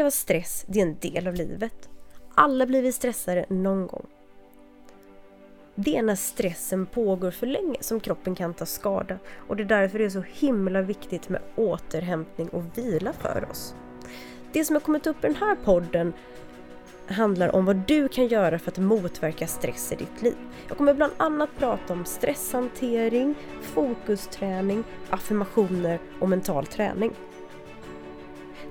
Att uppleva stress, det är en del av livet. Alla blir vi stressade någon gång. Det är när stressen pågår för länge som kroppen kan ta skada och det är därför det är så himla viktigt med återhämtning och vila för oss. Det som har kommit upp i den här podden handlar om vad du kan göra för att motverka stress i ditt liv. Jag kommer bland annat prata om stresshantering, fokusträning, affirmationer och mental träning.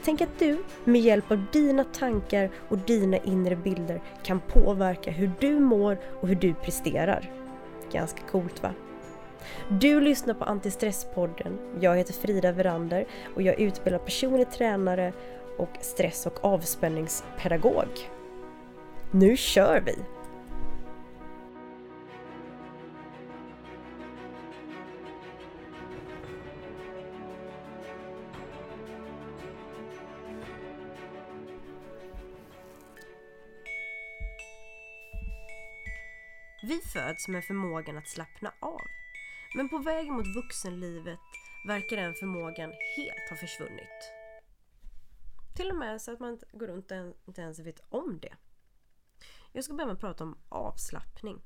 Tänk att du med hjälp av dina tankar och dina inre bilder kan påverka hur du mår och hur du presterar. Ganska coolt va? Du lyssnar på Antistresspodden. Jag heter Frida Verander och jag utbildar personlig tränare och stress och avspänningspedagog. Nu kör vi! Vi föds med förmågan att slappna av. Men på väg mot vuxenlivet verkar den förmågan helt ha försvunnit. Till och med så att man går runt och inte ens vet om det. Jag ska börja med att prata om avslappning.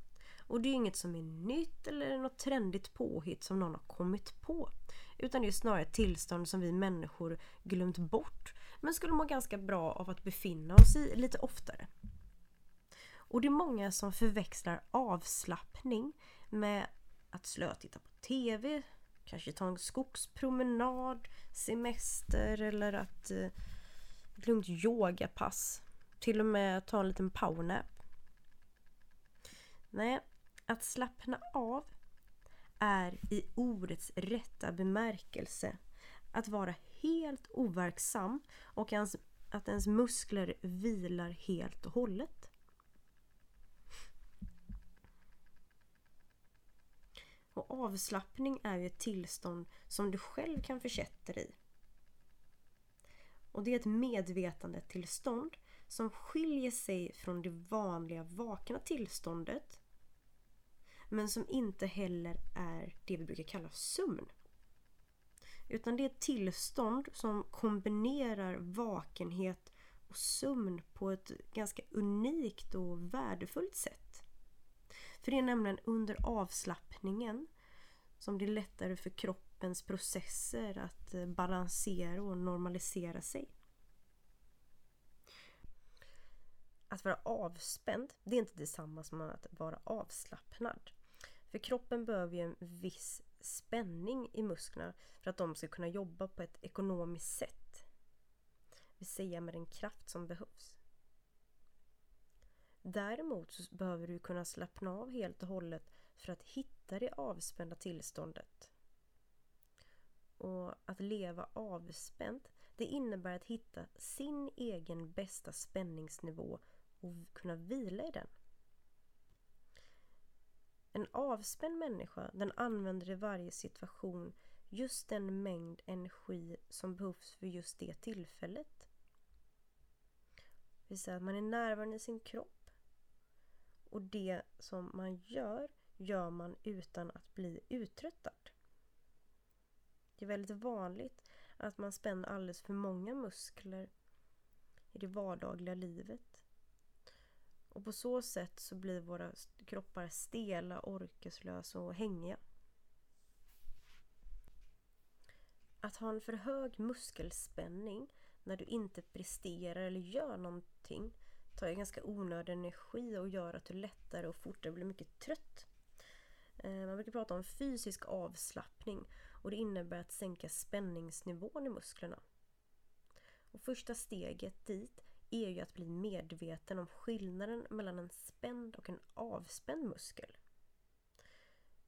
Och det är inget som är nytt eller något trendigt påhitt som någon har kommit på. Utan det är snarare ett tillstånd som vi människor glömt bort men skulle må ganska bra av att befinna oss i lite oftare. Och det är många som förväxlar avslappning med att slötitta på TV, kanske ta en skogspromenad, semester eller att eh, ett lugnt yogapass. Till och med ta en liten powernap. Nej, att slappna av är i ordets rätta bemärkelse att vara helt overksam och att ens muskler vilar helt och hållet. Och avslappning är ju ett tillstånd som du själv kan försätta dig i. Och det är ett medvetandetillstånd som skiljer sig från det vanliga vakna tillståndet men som inte heller är det vi brukar kalla sömn. Utan det är ett tillstånd som kombinerar vakenhet och sömn på ett ganska unikt och värdefullt sätt. För det är nämligen under avslappningen som det är lättare för kroppens processer att eh, balansera och normalisera sig. Att vara avspänd, det är inte detsamma som att vara avslappnad. För kroppen behöver ju en viss spänning i musklerna för att de ska kunna jobba på ett ekonomiskt sätt. Det vill säga med den kraft som behövs. Däremot så behöver du kunna slappna av helt och hållet för att hitta det avspända tillståndet. Och att leva avspänt det innebär att hitta sin egen bästa spänningsnivå och kunna vila i den. En avspänd människa den använder i varje situation just den mängd energi som behövs för just det tillfället. Det vill säga att man är närvarande i sin kropp och det som man gör, gör man utan att bli uttröttad. Det är väldigt vanligt att man spänner alldeles för många muskler i det vardagliga livet. Och på så sätt så blir våra kroppar stela, orkeslösa och hängiga. Att ha en för hög muskelspänning när du inte presterar eller gör någonting tar ju ganska onödig energi och gör att du lättare och fortare blir mycket trött. Eh, man brukar prata om fysisk avslappning och det innebär att sänka spänningsnivån i musklerna. Och första steget dit är ju att bli medveten om skillnaden mellan en spänd och en avspänd muskel.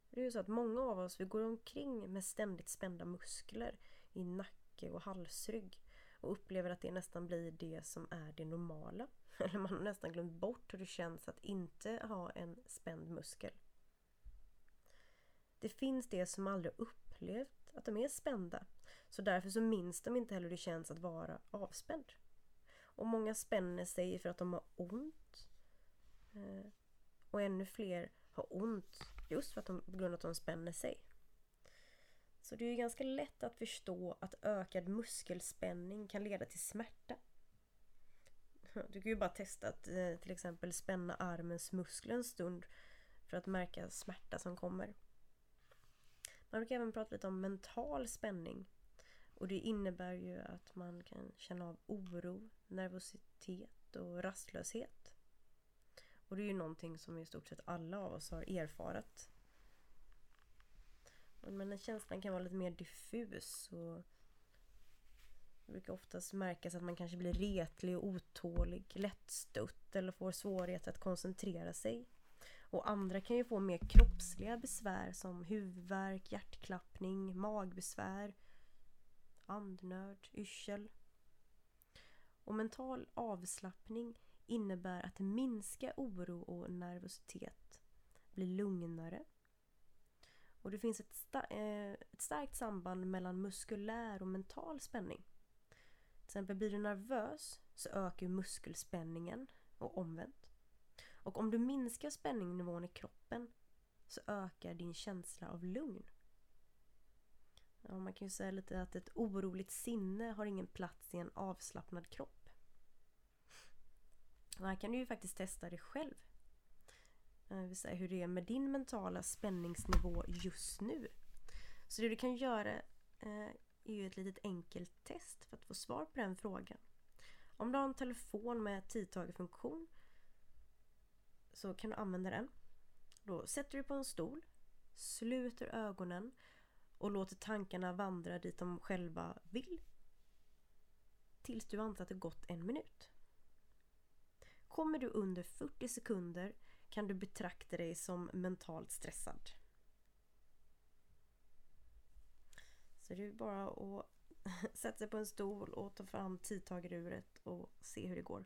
Det är ju så att många av oss vi går omkring med ständigt spända muskler i nacke och halsrygg och upplever att det nästan blir det som är det normala. Eller man har nästan glömt bort hur det känns att inte ha en spänd muskel. Det finns de som aldrig upplevt att de är spända. Så därför så minns de inte heller hur det känns att vara avspänd. Och många spänner sig för att de har ont. Eh, och ännu fler har ont just för att de, på grund av att de spänner sig. Så det är ganska lätt att förstå att ökad muskelspänning kan leda till smärta. Du kan ju bara testa att eh, till exempel spänna armens muskler en stund för att märka smärta som kommer. Man brukar även prata lite om mental spänning. Och det innebär ju att man kan känna av oro, nervositet och rastlöshet. Och det är ju någonting som i stort sett alla av oss har erfarat. Men den känslan kan vara lite mer diffus och det brukar oftast märkas att man kanske blir retlig och otålig, lättstött eller får svårighet att koncentrera sig. Och andra kan ju få mer kroppsliga besvär som huvudvärk, hjärtklappning, magbesvär, andnöd, yrsel. Och mental avslappning innebär att minska oro och nervositet, bli lugnare. Och det finns ett, sta eh, ett starkt samband mellan muskulär och mental spänning. Till exempel blir du nervös så ökar muskelspänningen och omvänt. Och om du minskar spänningnivån i kroppen så ökar din känsla av lugn. Ja, man kan ju säga lite att ett oroligt sinne har ingen plats i en avslappnad kropp. Och här kan du ju faktiskt testa dig själv. Eh, det vill säga hur det är med din mentala spänningsnivå just nu. Så det du kan göra eh, är ju ett litet enkelt test för att få svar på den frågan. Om du har en telefon med tidtagarfunktion så kan du använda den. Då sätter du på en stol, sluter ögonen och låter tankarna vandra dit de själva vill. Tills du antar att det gått en minut. Kommer du under 40 sekunder kan du betrakta dig som mentalt stressad. Så det är bara att sätta sig på en stol och ta fram tidtagaruret och se hur det går.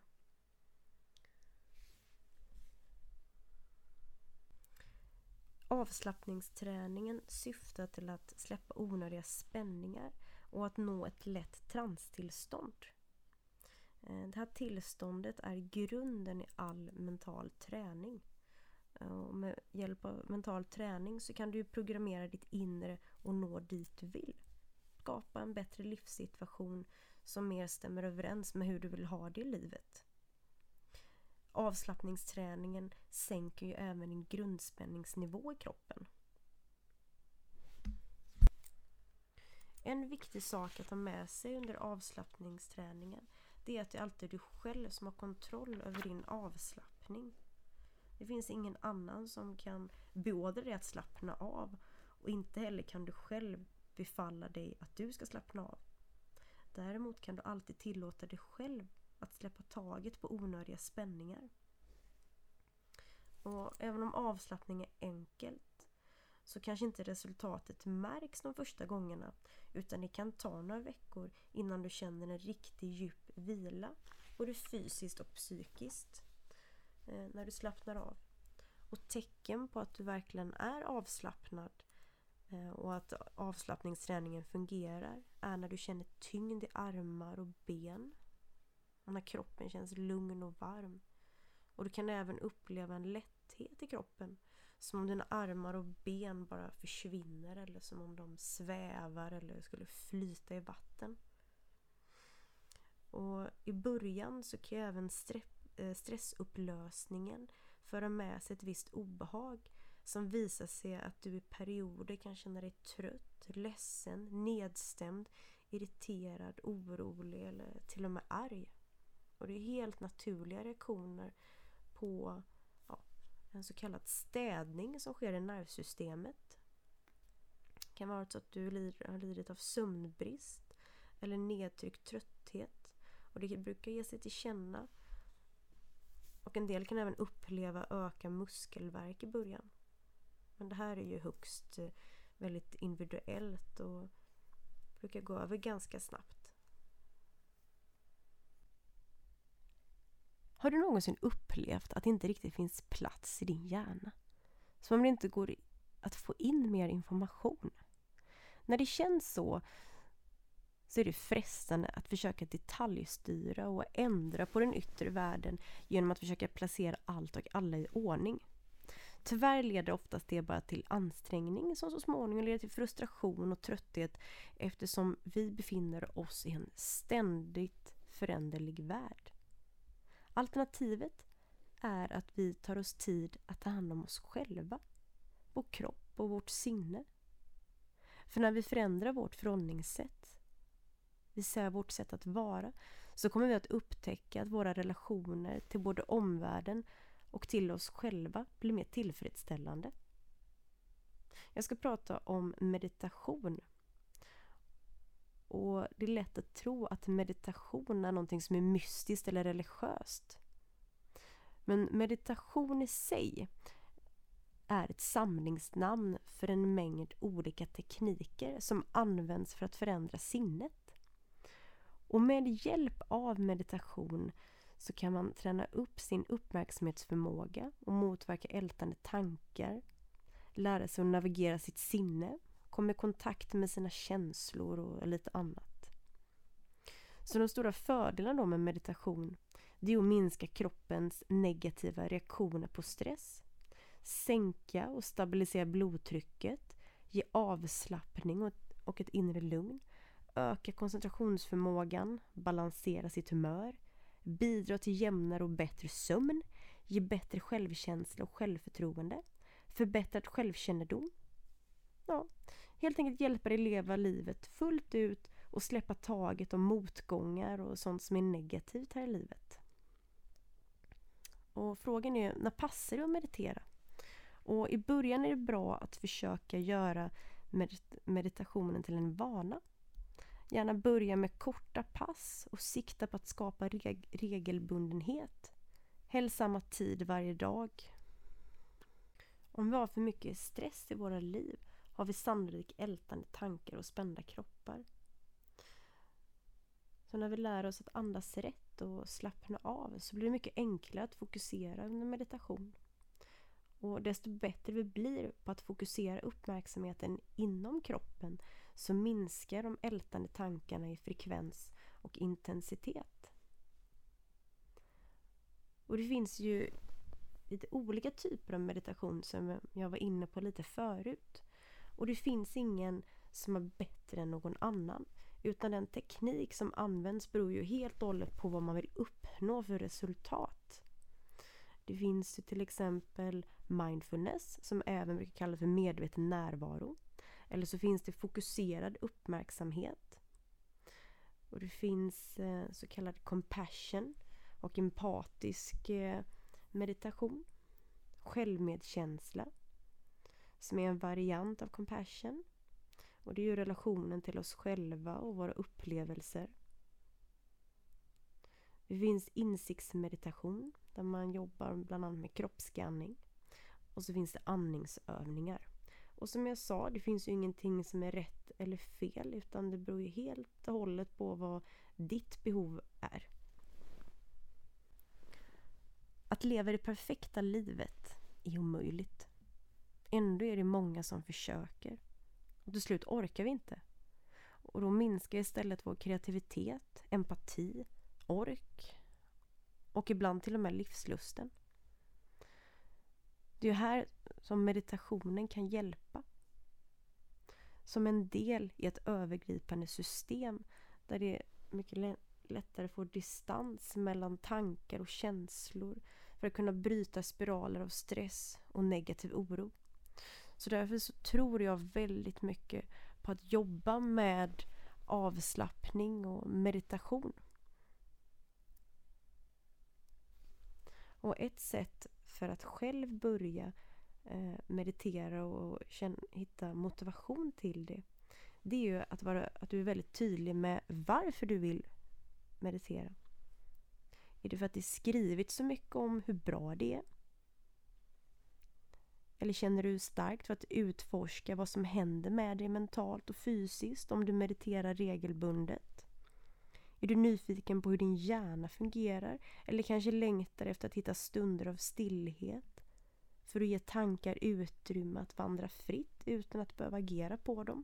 Avslappningsträningen syftar till att släppa onödiga spänningar och att nå ett lätt transtillstånd. Eh, det här tillståndet är grunden i all mental träning. Eh, och med hjälp av mental träning så kan du programmera ditt inre och nå dit du vill. Skapa en bättre livssituation som mer stämmer överens med hur du vill ha det i livet. Avslappningsträningen sänker ju även din grundspänningsnivå i kroppen. En viktig sak att ha med sig under avslappningsträningen det är att det alltid är du själv som har kontroll över din avslappning. Det finns ingen annan som kan beordra dig att slappna av och inte heller kan du själv befalla dig att du ska slappna av. Däremot kan du alltid tillåta dig själv att släppa taget på onödiga spänningar. Och även om avslappning är enkelt så kanske inte resultatet märks de första gångerna utan det kan ta några veckor innan du känner en riktig djup vila både fysiskt och psykiskt eh, när du slappnar av. Och tecken på att du verkligen är avslappnad Eh, och att avslappningsträningen fungerar är när du känner tyngd i armar och ben och när kroppen känns lugn och varm. Och du kan även uppleva en lätthet i kroppen. Som om dina armar och ben bara försvinner eller som om de svävar eller skulle flyta i vatten. Och I början så kan även eh, stressupplösningen föra med sig ett visst obehag som visar sig att du i perioder kan känna dig trött, ledsen, nedstämd, irriterad, orolig eller till och med arg. Och det är helt naturliga reaktioner på ja, en så kallad städning som sker i nervsystemet. Det kan vara så att du har lidit av sömnbrist eller nedtryckt trötthet. Och det brukar ge sig till känna. Och en del kan även uppleva ökad muskelvärk i början. Men det här är ju högst eh, väldigt individuellt och brukar gå över ganska snabbt. Har du någonsin upplevt att det inte riktigt finns plats i din hjärna? Som om det inte går att få in mer information? När det känns så så är det frestande att försöka detaljstyra och ändra på den yttre världen genom att försöka placera allt och alla i ordning. Tyvärr leder oftast det bara till ansträngning som så småningom leder till frustration och trötthet eftersom vi befinner oss i en ständigt föränderlig värld. Alternativet är att vi tar oss tid att ta hand om oss själva, vår kropp och vårt sinne. För när vi förändrar vårt förhållningssätt, vi ser vårt sätt att vara, så kommer vi att upptäcka att våra relationer till både omvärlden och till oss själva blir mer tillfredsställande. Jag ska prata om meditation. Och Det är lätt att tro att meditation är någonting som är mystiskt eller religiöst. Men meditation i sig är ett samlingsnamn för en mängd olika tekniker som används för att förändra sinnet. Och med hjälp av meditation så kan man träna upp sin uppmärksamhetsförmåga och motverka ältande tankar, lära sig att navigera sitt sinne, komma i kontakt med sina känslor och lite annat. Så de stora fördelarna då med meditation det är att minska kroppens negativa reaktioner på stress, sänka och stabilisera blodtrycket, ge avslappning och ett inre lugn, öka koncentrationsförmågan, balansera sitt humör, bidra till jämnare och bättre sömn, ge bättre självkänsla och självförtroende, förbättrad självkännedom. Ja, helt enkelt hjälpa dig leva livet fullt ut och släppa taget om motgångar och sånt som är negativt här i livet. Och frågan är när passar det att meditera? Och i början är det bra att försöka göra meditationen till en vana. Gärna börja med korta pass och sikta på att skapa reg regelbundenhet. Helst samma tid varje dag. Om vi har för mycket stress i våra liv har vi sannolikt ältande tankar och spända kroppar. Så när vi lär oss att andas rätt och slappna av så blir det mycket enklare att fokusera under meditation. Och desto bättre vi blir på att fokusera uppmärksamheten inom kroppen så minskar de ältande tankarna i frekvens och intensitet. Och det finns ju lite olika typer av meditation som jag var inne på lite förut. Och det finns ingen som är bättre än någon annan. Utan den teknik som används beror ju helt och hållet på vad man vill uppnå för resultat. Det finns till exempel mindfulness som även brukar kallas för medveten närvaro. Eller så finns det fokuserad uppmärksamhet. Och det finns eh, så kallad compassion och empatisk eh, meditation. Självmedkänsla som är en variant av compassion. Och det är ju relationen till oss själva och våra upplevelser. Det finns insiktsmeditation där man jobbar bland annat med kroppsskanning. Och så finns det andningsövningar. Och som jag sa, det finns ju ingenting som är rätt eller fel utan det beror ju helt och hållet på vad ditt behov är. Att leva det perfekta livet är omöjligt. Ändå är det många som försöker. Och till slut orkar vi inte. Och då minskar istället vår kreativitet, empati, ork och ibland till och med livslusten. Det är här som meditationen kan hjälpa. Som en del i ett övergripande system där det är mycket lättare att få distans mellan tankar och känslor för att kunna bryta spiraler av stress och negativ oro. Så därför så tror jag väldigt mycket på att jobba med avslappning och meditation. Och ett sätt för att själv börja eh, meditera och hitta motivation till det det är ju att, vara, att du är väldigt tydlig med varför du vill meditera. Är det för att det skrivits så mycket om hur bra det är? Eller känner du starkt för att utforska vad som händer med dig mentalt och fysiskt om du mediterar regelbundet? Är du nyfiken på hur din hjärna fungerar? Eller kanske längtar efter att hitta stunder av stillhet? För att ge tankar utrymme att vandra fritt utan att behöva agera på dem?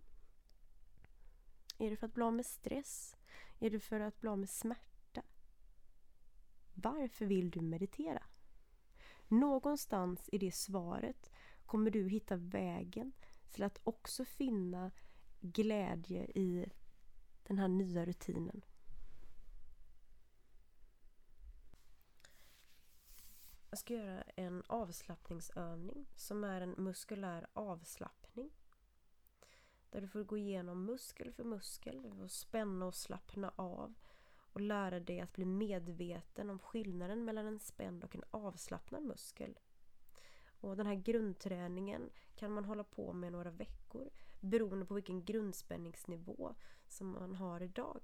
Är det för att bli av med stress? Är det för att bli av med smärta? Varför vill du meditera? Någonstans i det svaret kommer du hitta vägen till att också finna glädje i den här nya rutinen. Jag ska göra en avslappningsövning som är en muskulär avslappning. Där du får gå igenom muskel för muskel, och spänna och slappna av och lära dig att bli medveten om skillnaden mellan en spänd och en avslappnad muskel. Och den här grundträningen kan man hålla på med några veckor beroende på vilken grundspänningsnivå som man har idag.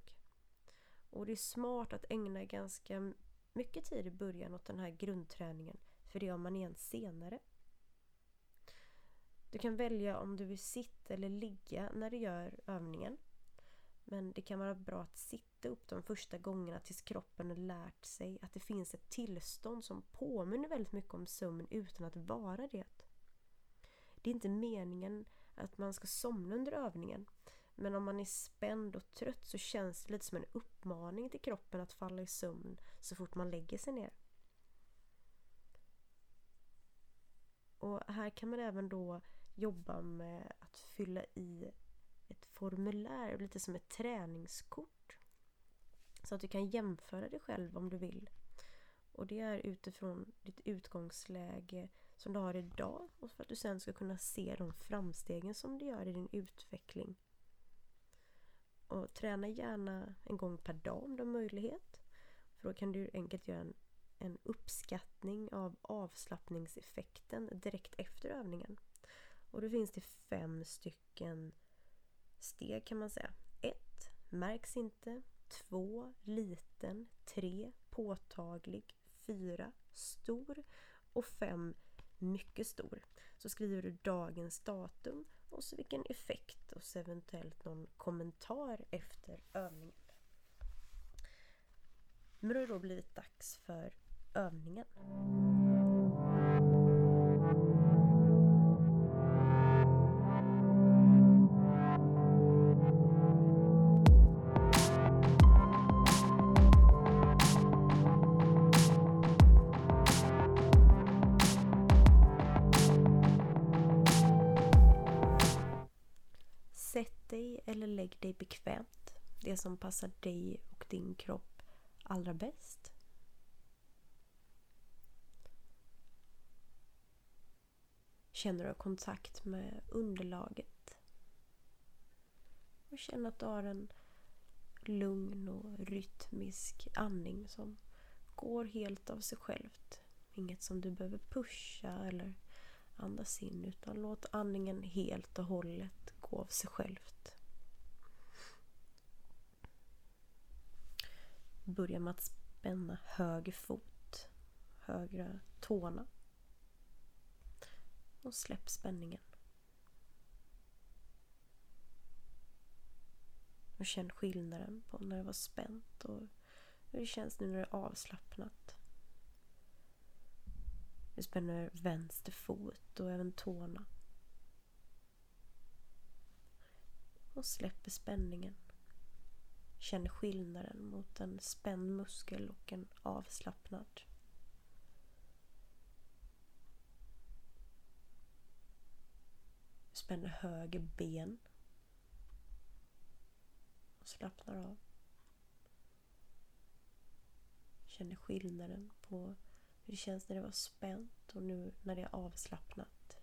Och det är smart att ägna ganska mycket tid i början åt den här grundträningen för det gör man igen senare. Du kan välja om du vill sitta eller ligga när du gör övningen. Men det kan vara bra att sitta upp de första gångerna tills kroppen har lärt sig att det finns ett tillstånd som påminner väldigt mycket om sömn utan att vara det. Det är inte meningen att man ska somna under övningen. Men om man är spänd och trött så känns det lite som en uppmaning till kroppen att falla i sömn så fort man lägger sig ner. Och här kan man även då jobba med att fylla i ett formulär, lite som ett träningskort. Så att du kan jämföra dig själv om du vill. Och det är utifrån ditt utgångsläge som du har idag och för att du sen ska kunna se de framstegen som du gör i din utveckling. Och träna gärna en gång per dag om du har möjlighet. För då kan du enkelt göra en, en uppskattning av avslappningseffekten direkt efter övningen. Och då finns det fem stycken steg kan man säga. 1. Märks inte. 2. Liten. 3. Påtaglig. 4. Stor. Och 5. Mycket stor. Så skriver du dagens datum och så vilken effekt och så eventuellt någon kommentar efter övningen. Men då har det då blivit dags för övningen. Det som passar dig och din kropp allra bäst. Känner du kontakt med underlaget. Och känn att du har en lugn och rytmisk andning som går helt av sig självt. Inget som du behöver pusha eller andas in utan låt andningen helt och hållet gå av sig självt. Börja med att spänna höger fot, högra tårna och släpp spänningen. Och känn skillnaden på när det var spänt och hur det känns nu när det är avslappnat. Du spänner vänster fot och även tårna. Och släpper spänningen. Känn skillnaden mot en spänd muskel och en avslappnad. Spänn spänner höger ben. Och slappnar av. Känner skillnaden på hur det känns när det var spänt och nu när det är avslappnat.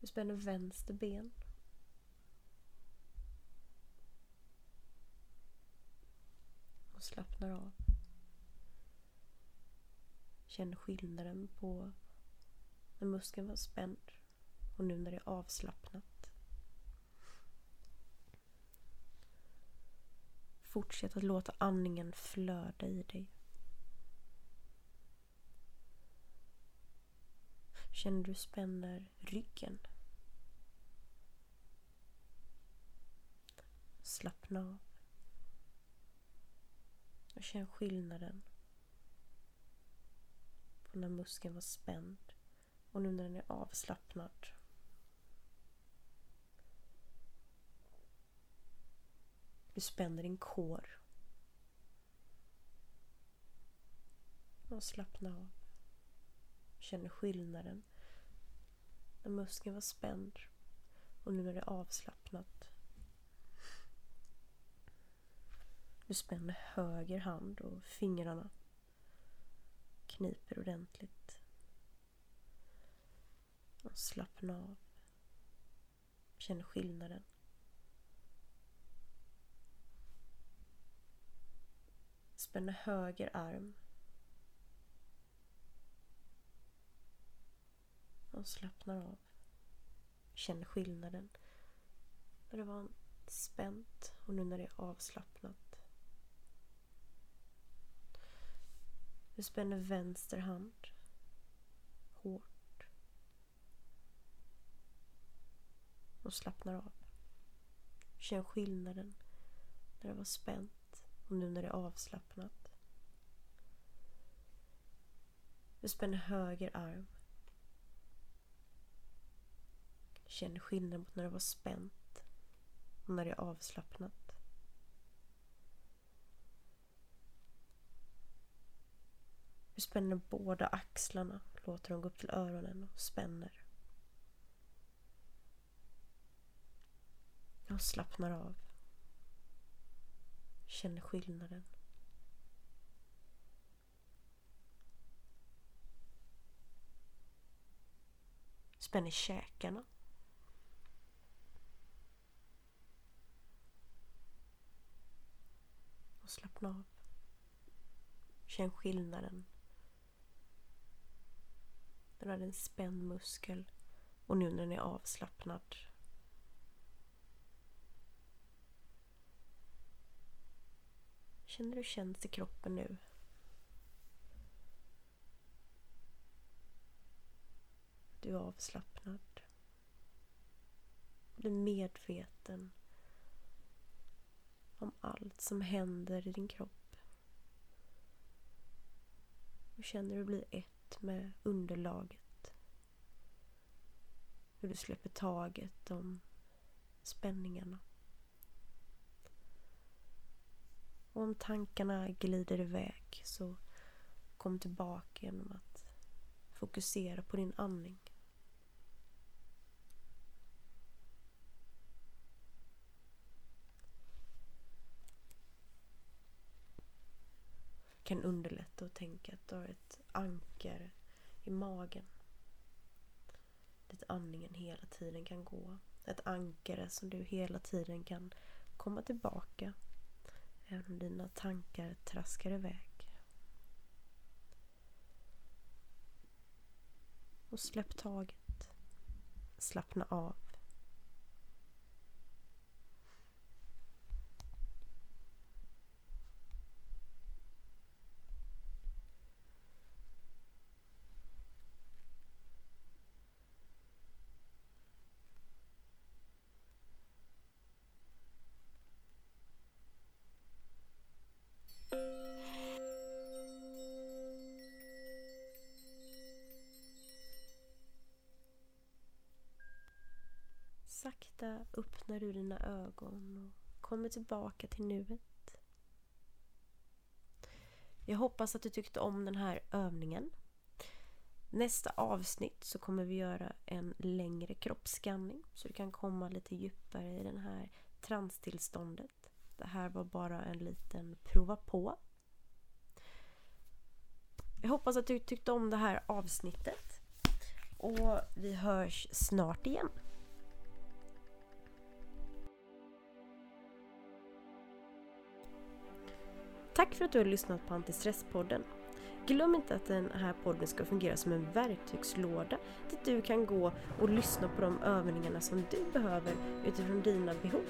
Du spänner vänster ben. Slappnar av. Känn skillnaden på när muskeln var spänd och nu när det är avslappnat. Fortsätt att låta andningen flöda i dig. Känner du spänner ryggen. Slappna av. Och känn skillnaden på när muskeln var spänd och nu när den är avslappnad. Du spänner din kår. Och slappna av. Känner skillnaden när muskeln var spänd och nu är det avslappnat. Du spänner höger hand och fingrarna kniper ordentligt. Och slappna av. Känn skillnaden. Spänn höger arm. Och slappnar av. Känn skillnaden. När det var spänt och nu när det är avslappnat. Du spänner vänster hand hårt. Och slappnar av. Känn skillnaden när det var spänt och nu när det är avslappnat. Du spänner höger arm. Känn skillnaden mot när det var spänt och när det är avslappnat. Du spänner båda axlarna, låter dem gå upp till öronen och spänner. Jag slappnar av. Känner skillnaden. Spänner käkarna. Och slappna av. Känn skillnaden den hade en spänd muskel och nu när den är avslappnad Känner du hur känns i kroppen nu? Du är avslappnad. Du är medveten om allt som händer i din kropp. Du känner hur du blir ett med underlaget. Hur du släpper taget om spänningarna. Och om tankarna glider iväg så kom tillbaka genom att fokusera på din andning. Kan underlätta att tänka att du har ett ankare i magen. Dit andningen hela tiden kan gå. Ett ankare som du hela tiden kan komma tillbaka även om dina tankar traskar iväg. Och släpp taget. Slappna av. Sakta öppnar du dina ögon och kommer tillbaka till nuet. Jag hoppas att du tyckte om den här övningen. Nästa avsnitt så kommer vi göra en längre kroppsskanning så du kan komma lite djupare i det här transtillståndet. Det här var bara en liten prova på. Jag hoppas att du tyckte om det här avsnittet. Och vi hörs snart igen. Tack för att du har lyssnat på Antistresspodden. Glöm inte att den här podden ska fungera som en verktygslåda dit du kan gå och lyssna på de övningarna som du behöver utifrån dina behov.